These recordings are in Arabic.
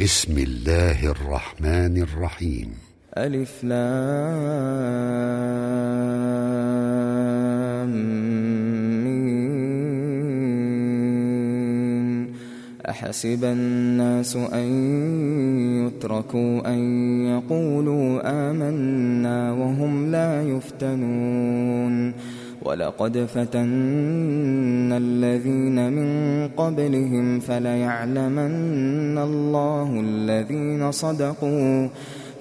بسم الله الرحمن الرحيم. ألف لام. أحسب الناس أن يتركوا أن يقولوا آمنا وهم لا يفتنون. ولقد فتنا الذين من قبلهم فليعلمن الله الذين صدقوا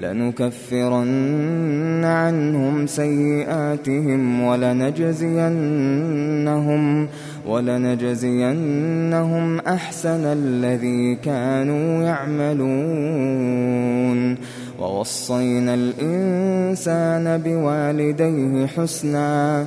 لنكفرن عنهم سيئاتهم ولنجزينهم ولنجزينهم أحسن الذي كانوا يعملون ووصينا الإنسان بوالديه حسنا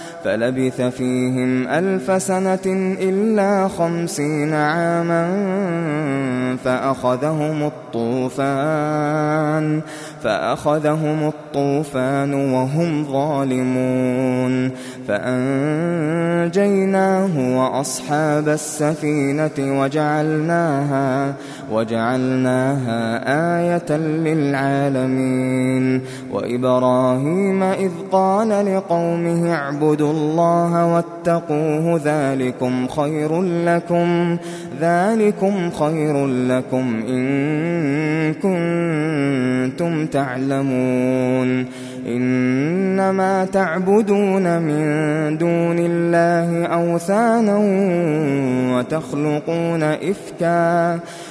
فلبث فيهم ألف سنة إلا خمسين عاما فأخذهم الطوفان فأخذهم الطوفان وهم ظالمون. فأنجيناه وأصحاب السفينة وجعلناها وجعلناها آية للعالمين. وإبراهيم إذ قال لقومه اعبدوا الله واتقوه ذلكم خير لكم ذلكم خير لكم إن كنتم تعلمون. إنما تعبدون من دون الله أوثانا وتخلقون إفكا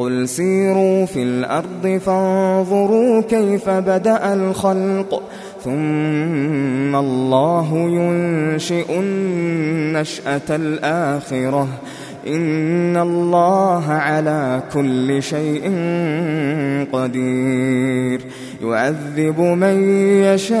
قل سيروا في الأرض فانظروا كيف بدأ الخلق ثم الله ينشئ النشأة الآخرة إن الله على كل شيء قدير يعذب من يشاء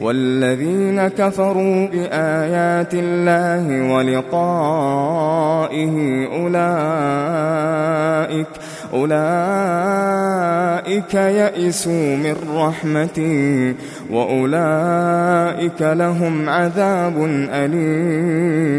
والذين كفروا بآيات الله ولقائه أولئك أولئك يئسوا من رحمتي وأولئك لهم عذاب أليم.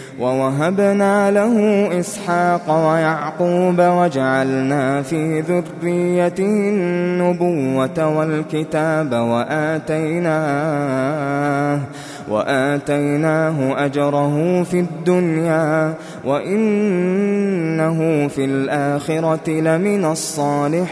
ووهبنا له إسحاق ويعقوب وجعلنا في ذريته النبوة والكتاب وآتيناه وآتيناه أجره في الدنيا وإنه في الآخرة لمن الصالحين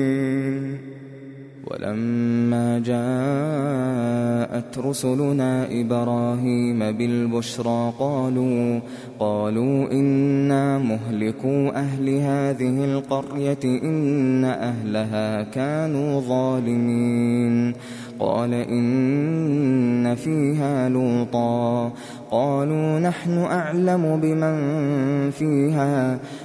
جاءت رسلنا إبراهيم بالبشرى قالوا قالوا إنا مهلكو أهل هذه القرية إن أهلها كانوا ظالمين. قال إن فيها لوطا. قالوا نحن أعلم بمن فيها.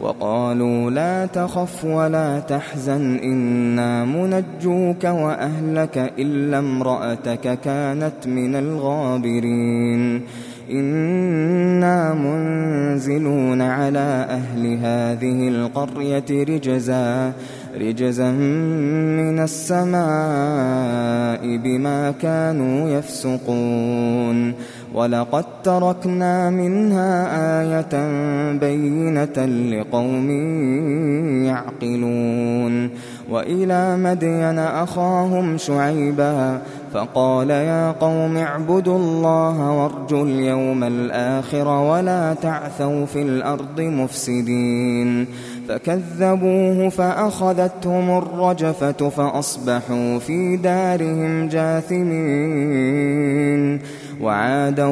وقالوا لا تخف ولا تحزن إنا منجوك وأهلك إلا امرأتك كانت من الغابرين. إنا منزلون على أهل هذه القرية رجزا رجزا من السماء بما كانوا يفسقون. ولقد تركنا منها آية بينة لقوم يعقلون وإلى مدين أخاهم شعيبا فقال يا قوم اعبدوا الله وارجوا اليوم الآخر ولا تعثوا في الأرض مفسدين فكذبوه فأخذتهم الرجفة فأصبحوا في دارهم جاثمين وعادا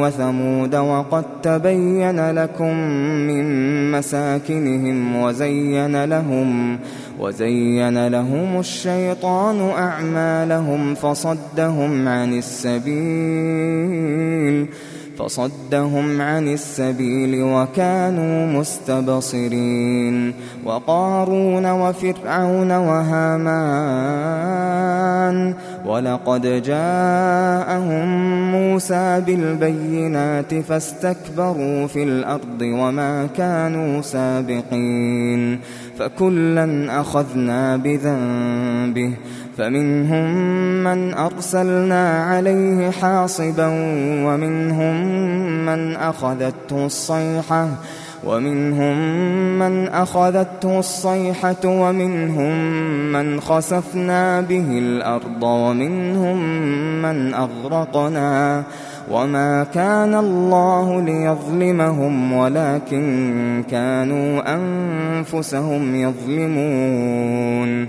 وثمود وقد تبين لكم من مساكنهم وزين لهم وزين لهم الشيطان أعمالهم فصدهم عن السبيل فصدهم عن السبيل وكانوا مستبصرين وقارون وفرعون وهامان ولقد جاءهم موسى بالبينات فاستكبروا في الأرض وما كانوا سابقين فكلا أخذنا بذنبه فمنهم من أرسلنا عليه حاصبا ومنهم من أخذته الصيحة ومنهم من أخذته الصيحة ومنهم من خسفنا به الأرض ومنهم من أغرقنا وما كان الله ليظلمهم ولكن كانوا أنفسهم يظلمون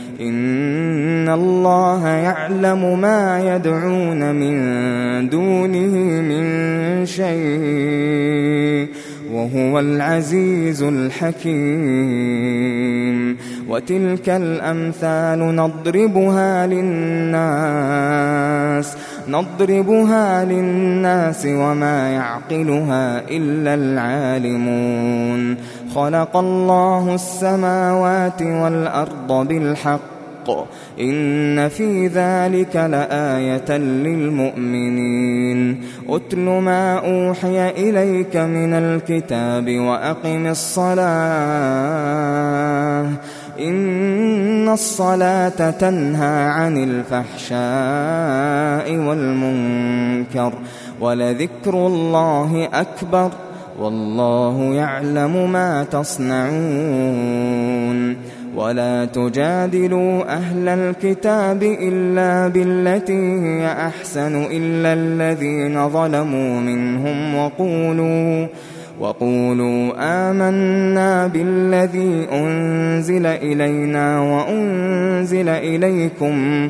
إن الله يعلم ما يدعون من دونه من شيء وهو العزيز الحكيم وتلك الأمثال نضربها للناس نضربها للناس وما يعقلها إلا العالمون خلق الله السماوات والأرض بالحق. إن في ذلك لآية للمؤمنين. أتل ما أوحي إليك من الكتاب وأقم الصلاة. إن الصلاة تنهى عن الفحشاء والمنكر. ولذكر الله أكبر. والله يعلم ما تصنعون ولا تجادلوا أهل الكتاب إلا بالتي هي أحسن إلا الذين ظلموا منهم وقولوا وقولوا آمنا بالذي أنزل إلينا وأنزل إليكم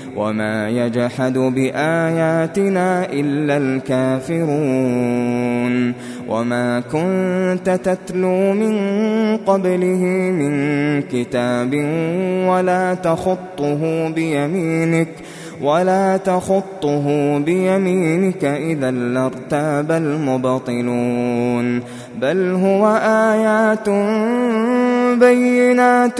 وما يجحد بآياتنا إلا الكافرون وما كنت تتلو من قبله من كتاب ولا تخطه بيمينك ولا تخطه بيمينك إذا لارتاب المبطلون بل هو آيات بينات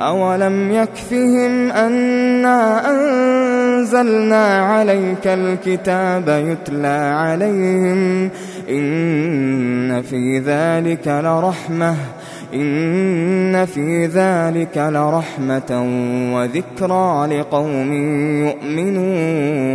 أولم يكفهم أنا أنزلنا عليك الكتاب يتلى عليهم إن في ذلك لرحمة إن في ذلك لرحمة وذكرى لقوم يؤمنون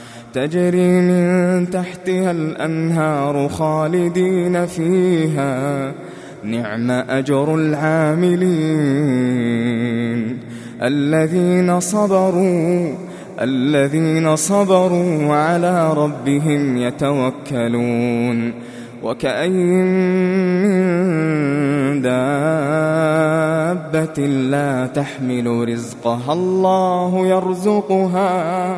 تجري من تحتها الأنهار خالدين فيها. نعم أجر العاملين. الذين صبروا الذين صبروا وعلى ربهم يتوكلون. وكأين من دابة لا تحمل رزقها. الله يرزقها.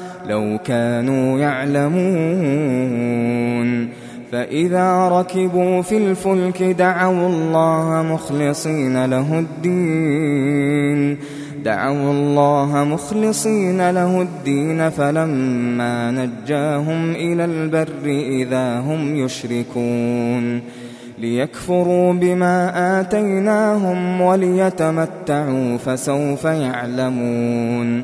لو كانوا يعلمون. فإذا ركبوا في الفلك دعوا الله مخلصين له الدين. دعوا الله مخلصين له الدين فلما نجاهم إلى البر إذا هم يشركون. ليكفروا بما آتيناهم وليتمتعوا فسوف يعلمون.